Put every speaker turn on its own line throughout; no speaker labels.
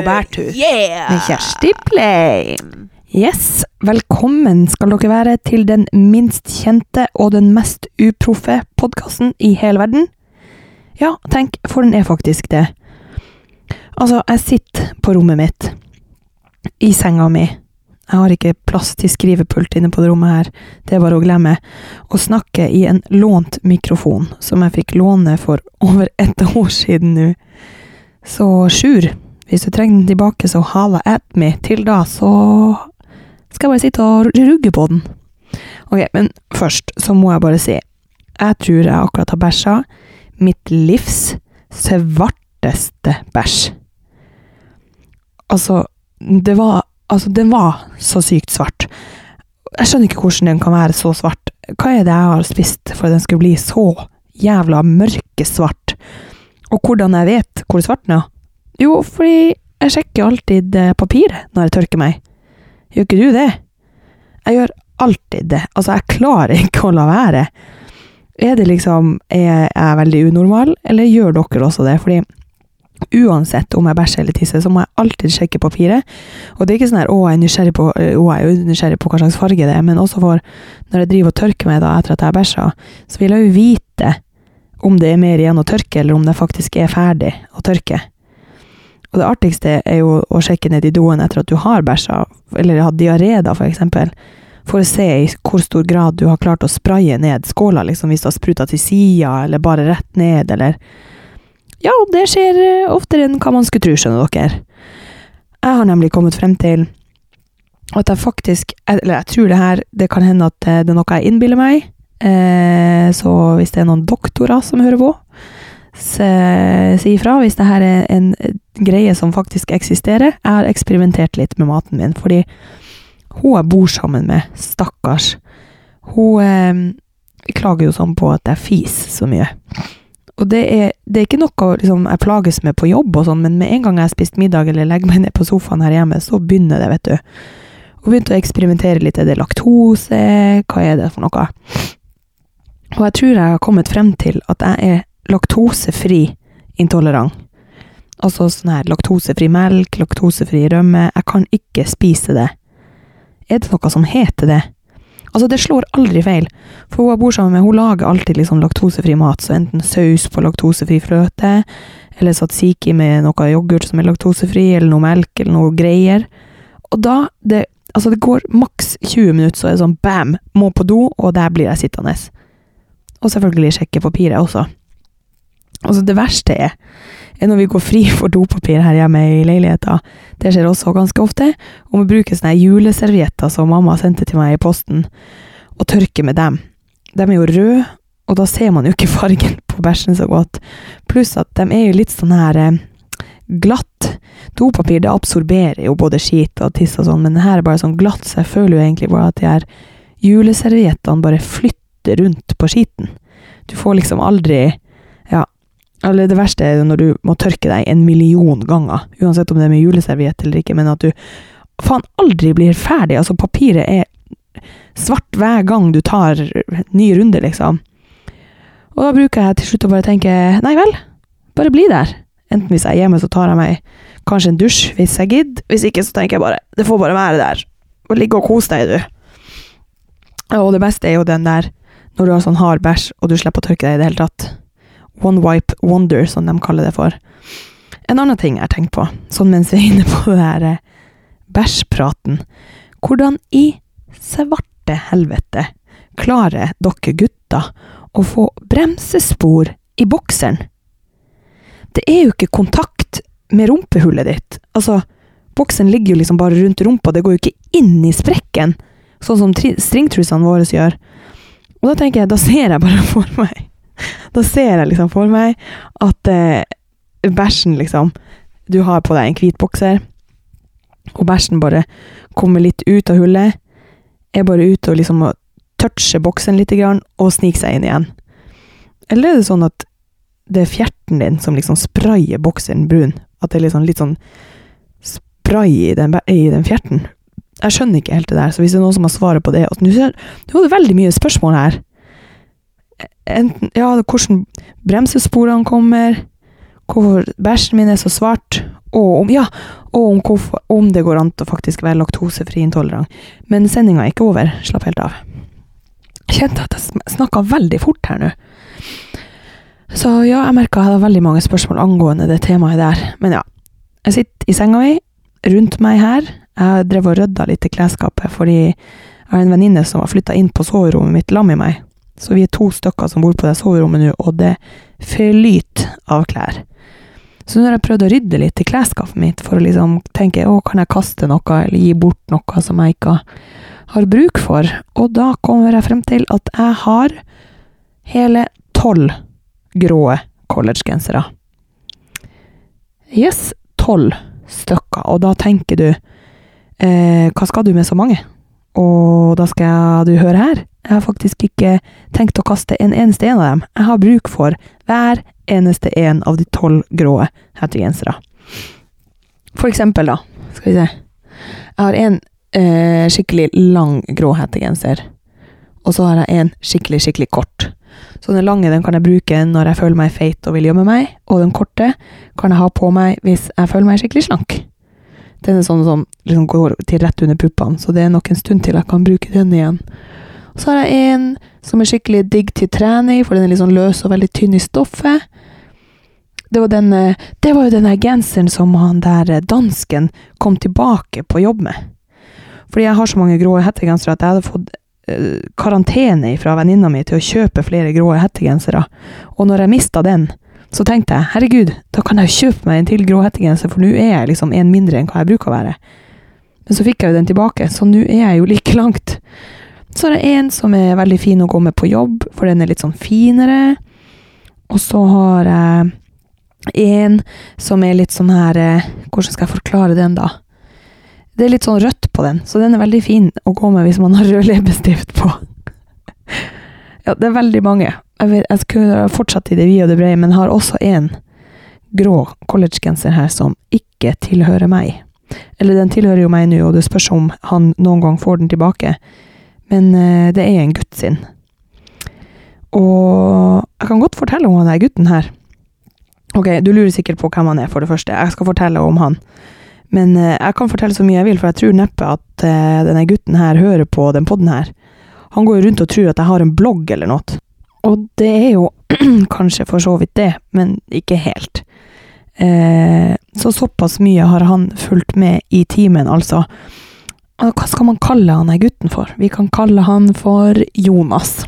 på bærtur
Yeah!
med Kjersti Pleim. Yes, velkommen skal dere være til den minst kjente og den mest uproffe podkasten i hele verden. Ja, tenk, for den er faktisk det. Altså, jeg sitter på rommet mitt, i senga mi. Jeg har ikke plass til skrivepult inne på det rommet her, det er bare å glemme. Og snakker i en lånt mikrofon, som jeg fikk låne for over ett år siden nå. Så Sjur, hvis du trenger den tilbake, så hala at me. Til da så skal jeg bare sitte og rugge på den. Ok, men først så må jeg bare si Jeg tror jeg akkurat har bæsja mitt livs svarteste bæsj. Altså, det var Altså, den var så sykt svart. Jeg skjønner ikke hvordan den kan være så svart. Hva er det jeg har spist for at den skulle bli så jævla mørkesvart? Og hvordan jeg vet hvor svart den er? Jo, fordi jeg sjekker alltid eh, papiret når jeg tørker meg. Gjør ikke du det? Jeg gjør alltid det. Altså, jeg klarer ikke å la være. Er det liksom Er jeg veldig unormal, eller gjør dere også det? Fordi uansett om jeg bæsjer eller tisser, så må jeg alltid sjekke papiret. Og det er ikke sånn her 'Å, jeg er nysgjerrig på, å, jeg er nysgjerrig på hva slags farge det er', men også for når jeg driver og tørker meg da etter at jeg har bæsja, så vil jeg jo vite om det er mer igjen å tørke, eller om det faktisk er ferdig å tørke. Og det artigste er jo å sjekke ned i doen etter at du har bæsja, eller hatt diaré, da, for eksempel. For å se i hvor stor grad du har klart å spraye ned skåla, liksom hvis du har spruta til sida, eller bare rett ned, eller Ja, det skjer eh, oftere enn hva man skulle tro, skjønner dere. Jeg har nemlig kommet frem til at jeg faktisk Eller jeg tror det her Det kan hende at eh, det er noe jeg innbiller meg. Eh, så hvis det er noen doktorer som hører på, si ifra hvis det her er en greie som faktisk eksisterer. Jeg har eksperimentert litt med maten min, fordi hun jeg bor sammen med, stakkars, hun eh, klager jo sånn på at jeg fiser så mye. Og det er, det er ikke noe liksom, jeg plages med på jobb og sånn, men med en gang jeg har spist middag eller legger meg ned på sofaen her hjemme, så begynner det, vet du. Hun begynte å eksperimentere litt. Er det laktose? Hva er det for noe? Og jeg tror jeg har kommet frem til at jeg er laktosefri intolerant. Altså sånn her laktosefri melk, laktosefri rømme. Jeg kan ikke spise det. Er det noe som heter det? Altså, det slår aldri feil. For hun jeg bor sammen med, hun lager alltid liksom laktosefri mat, så enten saus på laktosefri fløte, eller satsiki med noe yoghurt som er laktosefri, eller noe melk, eller noe greier. Og da, det, altså det går maks 20 minutter, så er det sånn bam, må på do, og der blir jeg sittende. Og selvfølgelig sjekke papiret også. Altså, det verste er, er når vi går fri for dopapir her hjemme i leiligheten. Det skjer også ganske ofte. Og vi bruker sånne juleservietter som mamma sendte til meg i posten, og tørker med dem. De er jo røde, og da ser man jo ikke fargen på bæsjen så godt. Pluss at de er jo litt sånn her eh, glatt. Dopapir det absorberer jo både skit og tiss og sånn, men det her er bare sånn glatt, så jeg føler jo egentlig bare at de her juleserviettene bare flytter rundt på skiten. Du får liksom aldri eller det verste er jo når du må tørke deg en million ganger, uansett om det er med juleserviett eller ikke, men at du faen aldri blir ferdig. Altså, papiret er svart hver gang du tar ny runde, liksom. Og da bruker jeg til slutt å bare tenke nei vel, bare bli der. Enten hvis jeg er hjemme, så tar jeg meg kanskje en dusj hvis jeg gidder. Hvis ikke, så tenker jeg bare det får bare være der. Og ligge og kose deg, du. Og det beste er jo den der når du har sånn hard bæsj, og du slipper å tørke deg i det hele tatt. One wipe wonder, som de kaller det for. En annen ting jeg har tenkt på, sånn mens vi er inne på det her eh, bæsjpraten. Hvordan i svarte helvete klarer dere gutter å få bremsespor i bokseren? Det er jo ikke kontakt med rumpehullet ditt. Altså, boksen ligger jo liksom bare rundt rumpa, det går jo ikke inn i sprekken, sånn som tri- stringtrusene våre gjør. Og da tenker jeg, da ser jeg bare for meg Da ser jeg liksom for meg at eh, bæsjen, liksom Du har på deg en hvit bokser, og bæsjen bare kommer litt ut av hullet, er bare ute og liksom toucher boksen litt og sniker seg inn igjen. Eller er det sånn at det er fjerten din som liksom sprayer bokseren brun? At det er liksom litt sånn spray i den, i den fjerten? Jeg skjønner ikke helt det der, så hvis det er noen som har svaret på det nå var det veldig mye spørsmål her. Enten, ja, hvordan bremsesporene kommer, hvorfor bæsjen min er så svart, Og om, ja, og om, hvorfor, om det går an å faktisk være laktosefri intolerant. Men sendinga er ikke over. Slapp helt av. Jeg kjente at jeg snakka veldig fort her nå. Så ja, jeg merka jeg hadde veldig mange spørsmål angående det temaet der. Men ja. Jeg sitter i senga mi, rundt meg her. Jeg drev og rydda litt i klesskapet fordi jeg har en venninne som har flytta inn på soverommet mitt sammen med meg. Så vi er to stykker som bor på det soverommet nå, og det flyter av klær. Så nå har jeg prøvd å rydde litt i klesskapet mitt for å liksom tenke å, kan jeg kaste noe eller gi bort noe som jeg ikke har bruk for? Og da kommer jeg frem til at jeg har hele tolv grå collegegensere. Yes, tolv stykker. Og da tenker du eh, hva skal du med så mange? Og da skal du høre her. Jeg har faktisk ikke tenkt å kaste en eneste en av dem. Jeg har bruk for hver eneste en av de tolv grå hettegensere. For eksempel, da, skal vi se Jeg har en eh, skikkelig lang grå hettegenser. Og så har jeg en skikkelig, skikkelig kort. Så den lange den kan jeg bruke når jeg føler meg feit og vil gjemme meg, og den korte kan jeg ha på meg hvis jeg føler meg skikkelig slank. Den er sånn som liksom går til rett under puppene, så det er nok en stund til jeg kan bruke den igjen. Så har jeg en som er skikkelig digg til trening, for den er litt sånn løs og veldig tynn i stoffet. Det var, den, det var jo den genseren som han der dansken kom tilbake på jobb med. Fordi jeg har så mange grå hettegensere at jeg hadde fått uh, karantene fra venninna mi til å kjøpe flere grå hettegensere. Og når jeg mista den, så tenkte jeg herregud, da kan jeg jo kjøpe meg en til grå hettegenser, for nå er jeg liksom en mindre enn hva jeg bruker å være. Men så fikk jeg jo den tilbake, så nå er jeg jo like langt. Så er det en som er veldig fin å gå med på jobb, for den er litt sånn finere. Og så har jeg en som er litt sånn her eh, Hvordan skal jeg forklare den, da? Det er litt sånn rødt på den, så den er veldig fin å gå med hvis man har rød leppestift på. ja, det er veldig mange. Jeg, vet, jeg skulle fortsatt i det vide og det brede, men har også en grå collegegenser her som ikke tilhører meg. Eller den tilhører jo meg nå, og det spørs om han noen gang får den tilbake. Men uh, det er en gutt sin. Og jeg kan godt fortelle om han der gutten her. Ok, du lurer sikkert på hvem han er, for det første. Jeg skal fortelle om han. Men uh, jeg kan fortelle så mye jeg vil, for jeg tror neppe at uh, denne gutten her hører på den poden her. Han går jo rundt og tror at jeg har en blogg eller noe. Og det er jo kanskje for så vidt det, men ikke helt. Eh, så såpass mye har han fulgt med i timen, altså. Hva skal man kalle han her gutten for? Vi kan kalle han for Jonas.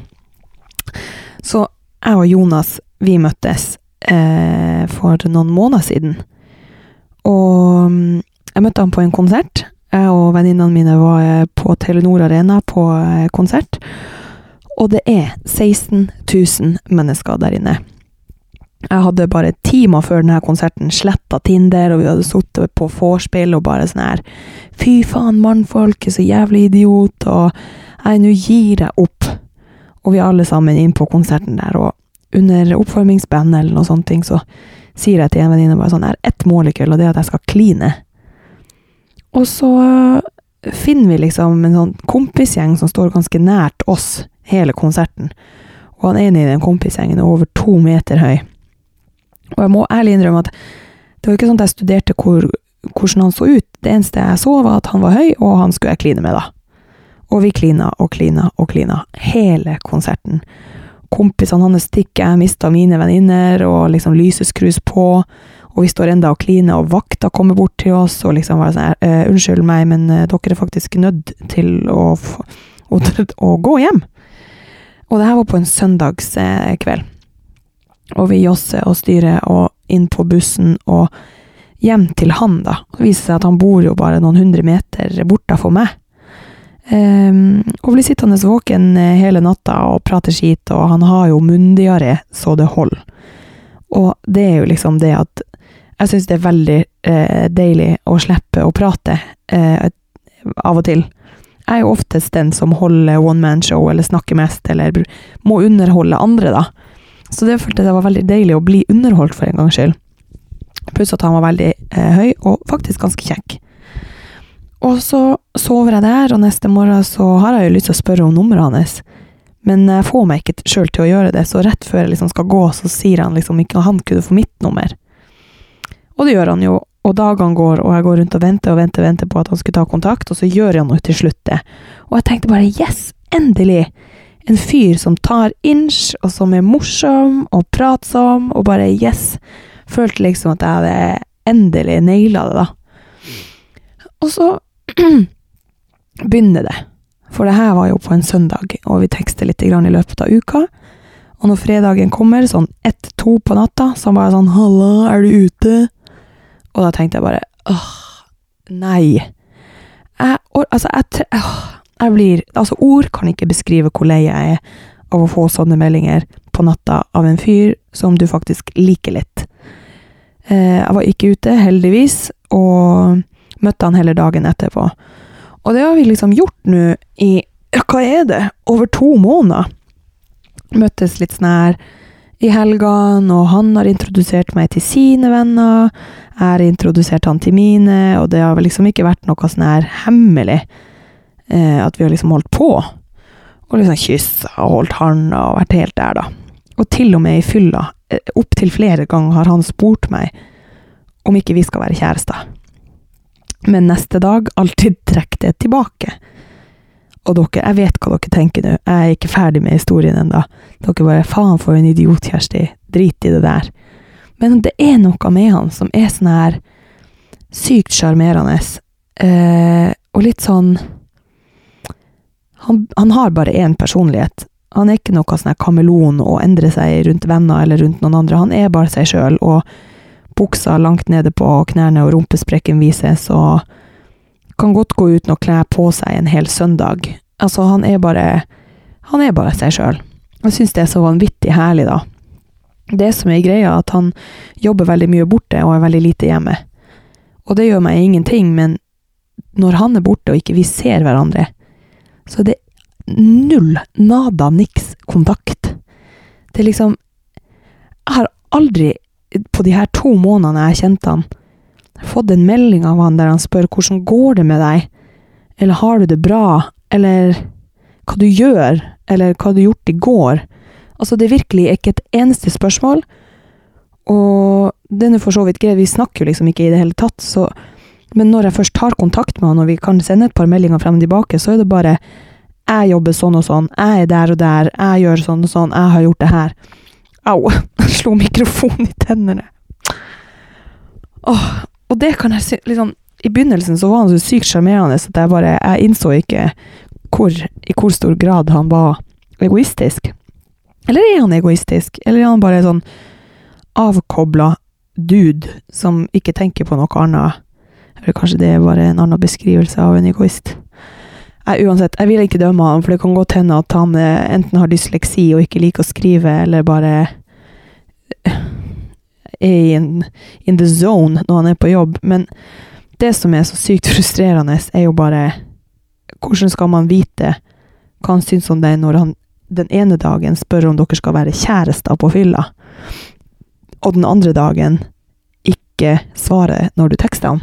Så jeg og Jonas, vi møttes eh, for noen måneder siden. Og mm, jeg møtte han på en konsert. Jeg og venninnene mine var på Telenor Arena på eh, konsert. Og det er 16 000 mennesker der inne. Jeg hadde bare timer før denne konserten sletta Tinder, og vi hadde sittet på vorspiel og bare sånn her Fy faen, mannfolk er så jævlig idiot, og Nei, nå gir jeg opp. Og vi er alle sammen inn på konserten der, og under oppvarmingsband eller noe sånt, så sier jeg til en venninne bare sånn her ett mål i kveld, og det er at jeg skal kline. Og så finner vi liksom en sånn kompisgjeng som står ganske nært oss hele konserten. Og han ene i den kompisgjengen er over to meter høy. Og jeg må ærlig innrømme at det var ikke sånn at jeg studerte hvor, hvordan han så ut. Det eneste jeg så, var at han var høy, og han skulle jeg kline med, da. Og vi klina og klina og klina hele konserten. Kompisene hans stikker, jeg mista mine venninner, og liksom lyset skrus på. Og vi står enda og kliner, og vakta kommer bort til oss og liksom bare sånn uh, 'Unnskyld meg, men uh, dere er faktisk nødt til å, å, å gå hjem'. Og det her var på en søndagskveld. Og vi josser og styrer og inn på bussen og hjem til han, da. Det viser seg at han bor jo bare noen hundre meter bortafor meg. Um, og blir sittende våken eh, hele natta og prate skit, og han har jo munndiaré så det holder. Og det er jo liksom det at jeg syns det er veldig eh, deilig å slippe å prate eh, av og til. Jeg er jo oftest den som holder one man show, eller snakker mest, eller må underholde andre, da. Så det følte jeg var veldig deilig å bli underholdt for en gangs skyld. Pluss at han var veldig eh, høy, og faktisk ganske kjekk. Og så sover jeg der, og neste morgen så har jeg jo lyst til å spørre om nummeret hans. Men jeg får meg ikke sjøl til å gjøre det, så rett før jeg liksom skal gå, så sier han liksom ikke at han kunne få mitt nummer. Og det gjør han jo, Og dagene går, og jeg går rundt og venter og venter, venter på at han skulle ta kontakt, og så gjør han jo til slutt det. Og jeg tenkte bare yes, endelig! En fyr som tar inch, og som er morsom og pratsom, og bare yes. Følte liksom at jeg hadde endelig naila det, da. Og så begynner det. For det her var jo på en søndag, og vi tekster litt i løpet av uka. Og når fredagen kommer, sånn ett-to på natta, så han bare sånn 'Halla, er du ute?' Og da tenkte jeg bare åh, nei. Jeg, altså, jeg, åh, jeg blir Altså, ord kan ikke beskrive hvor lei jeg er av å få sånne meldinger på natta av en fyr som du faktisk liker litt. Eh, jeg var ikke ute, heldigvis, og møtte han hele dagen etterpå. Og det har vi liksom gjort nå i ja, hva er det, over to måneder. Møttes litt sånn her i helgene, og han har introdusert meg til sine venner. Jeg har introdusert han til mine, og det har liksom ikke vært noe sånn her hemmelig eh, at vi har liksom holdt på. Og liksom kyssa og holdt handa og vært helt der, da. Og til og med i fylla, eh, opptil flere ganger har han spurt meg om ikke vi skal være kjærester. Men neste dag alltid trekk det tilbake. Og dere, jeg vet hva dere tenker nå, jeg er ikke ferdig med historien ennå. Dere bare faen for en idiot, Kjersti, drit i det der. Men det er noe med han som er sånn her sykt sjarmerende, eh, og litt sånn han, han, har bare én personlighet. Han er ikke noe sånn kameleon og endrer seg rundt venner eller rundt noen andre. Han er bare seg sjøl, og buksa langt nede på knærne og rumpesprekken vises, og kan godt gå uten å kle på seg en hel søndag. Altså, han er bare Han er bare seg sjøl. Jeg syns det er så vanvittig herlig, da. Det som er greia, at han jobber veldig mye borte og er veldig lite hjemme. Og det gjør meg ingenting, men når han er borte og ikke vi ser hverandre, så er det null, nada, niks kontakt. Det er liksom Jeg har aldri, på de her to månedene jeg har kjent han, fått en melding av han der han spør hvordan går det med deg, eller har du det bra, eller hva du gjør, eller hva du gjort i går. Altså, det er virkelig ikke et eneste spørsmål, og det er for så vidt greit, vi snakker jo liksom ikke i det hele tatt, så Men når jeg først tar kontakt med han, og vi kan sende et par meldinger frem og tilbake, så er det bare jeg jobber sånn og sånn, jeg er der og der, jeg gjør sånn og sånn, jeg har gjort det her. Au! Jeg slo mikrofonen i tennene. Åh, og det kan jeg si liksom, I begynnelsen så var han så sykt sjarmerende at jeg bare Jeg innså ikke hvor, i hvor stor grad han var egoistisk. Eller er han egoistisk? Eller er han bare sånn avkobla dude som ikke tenker på noe annet? Eller kanskje det er bare en annen beskrivelse av en egoist? Jeg, uansett, jeg vil ikke dømme han, for det kan godt hende at han eh, enten har dysleksi og ikke liker å skrive, eller bare er in, in the zone når han er på jobb. Men det som er så sykt frustrerende, er jo bare Hvordan skal man vite hva han syns om deg når han den ene dagen spør om dere skal være kjærester på fylla, og den andre dagen ikke svarer når du tekster han?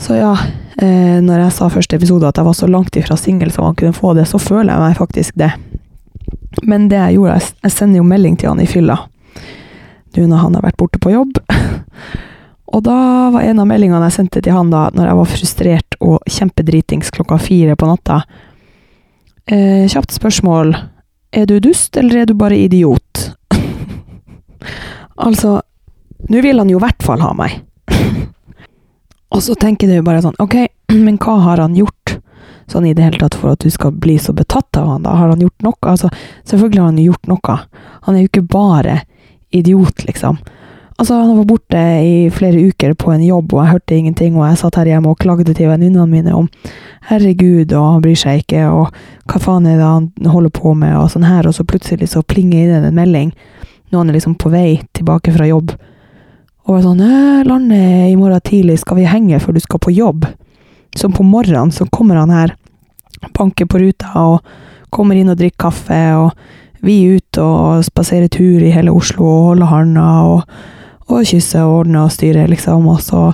Så ja, eh, når jeg sa første episode at jeg var så langt ifra singel som han kunne få det, så føler jeg meg faktisk det. Men det jeg gjorde, jeg sender jo melding til han i fylla nå når han har vært borte på jobb. Og da var en av meldingene jeg sendte til han da, når jeg var frustrert og kjempedritings klokka fire på natta eh, Kjapt spørsmål. Er du dust, eller er du bare idiot? altså, nå vil han jo i hvert fall ha meg. Og så tenker du bare sånn, ok, men hva har han gjort? Sånn i det hele tatt for at du skal bli så betatt av han, da? Har han gjort noe? Altså, selvfølgelig har han gjort noe. Han er jo ikke bare idiot, liksom. Altså, han var borte i flere uker på en jobb, og jeg hørte ingenting, og jeg satt her hjemme og klagde til venninnene mine om herregud, og han bryr seg ikke, og hva faen er det han holder på med, og sånn her, og så plutselig så plinger inn en melding han er liksom på vei tilbake fra jobb, og var sånn 'Landet i morgen tidlig, skal vi henge før du skal på jobb?' Så på morgenen så kommer han her, banker på ruta og kommer inn og drikker kaffe, og vi er ute og spaserer tur i hele Oslo og holder handa og, og kysser og ordner og styrer, liksom. Og så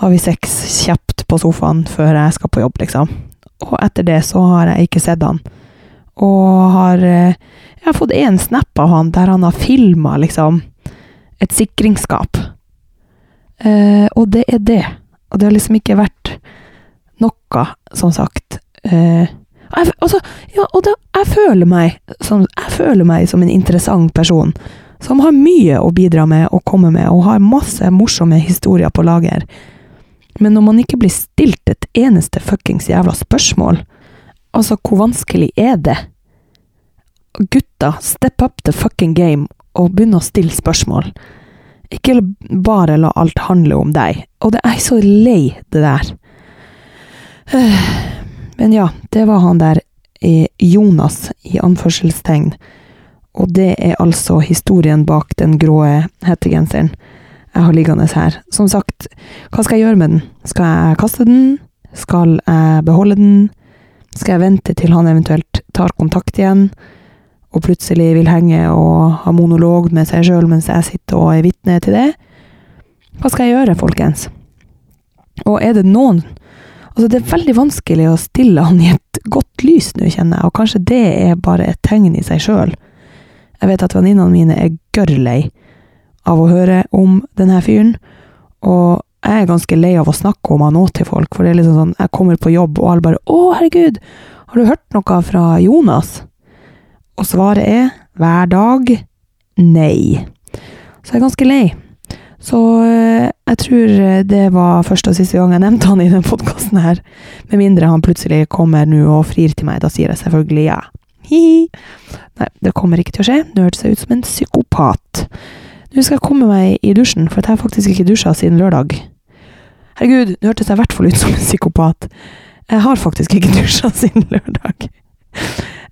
har vi sex kjapt på sofaen før jeg skal på jobb, liksom. Og etter det så har jeg ikke sett han. Og har eh, Jeg har fått én snap av han der han har filma, liksom, et sikringsskap. Eh, og det er det. Og det har liksom ikke vært noe, som sagt. Eh, jeg, altså, ja, og da, jeg, føler meg som, jeg føler meg som en interessant person. Som har mye å bidra med og komme med, og har masse morsomme historier på lager. Men når man ikke blir stilt et eneste fuckings jævla spørsmål, altså, hvor vanskelig er det? Gutta, step up the fucking game og begynne å stille spørsmål. Ikke bare la alt handle om deg. Og det er jeg så lei det der. Men ja, det var han der Jonas, i anførselstegn. Og det er altså historien bak den grå hettegenseren jeg har liggende her. Som sagt, hva skal jeg gjøre med den? Skal jeg kaste den? Skal jeg beholde den? Skal jeg vente til han eventuelt tar kontakt igjen, og plutselig vil henge og ha monolog med seg sjøl mens jeg sitter og er vitne til det? Hva skal jeg gjøre, folkens? Og er det noen Altså, det er veldig vanskelig å stille han i et godt lys nå, kjenner jeg, og kanskje det er bare et tegn i seg sjøl. Jeg vet at venninnene mine er gørr av å høre om denne fyren, og jeg er ganske lei av å snakke om han nå til folk, for det er liksom sånn, jeg kommer på jobb, og alle bare 'Å, herregud, har du hørt noe fra Jonas?' Og svaret er hver dag nei. Så jeg er ganske lei. Så eh, jeg tror det var første og siste gang jeg nevnte han i denne podkasten her. Med mindre han plutselig kommer nå og frir til meg. Da sier jeg selvfølgelig ja. Hihi. Nei, det kommer ikke til å skje. Nå hørtes jeg ut som en psykopat. Nå skal jeg komme meg i dusjen, for jeg har faktisk ikke dusja siden lørdag. Herregud, nå hørtes jeg i hvert fall ut som en psykopat. Jeg har faktisk ikke dusja siden lørdag.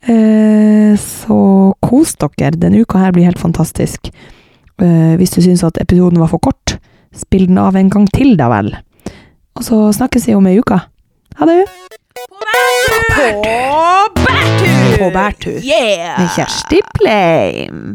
Eh, så kos dere. Denne uka her blir helt fantastisk. Uh, hvis du syns at episoden var for kort, spill den av en gang til, da vel. Og så snakkes vi om ei uke. Ha det!
På bærtur!
På bærtur!
Yeah!
Med Kjersti Pleim.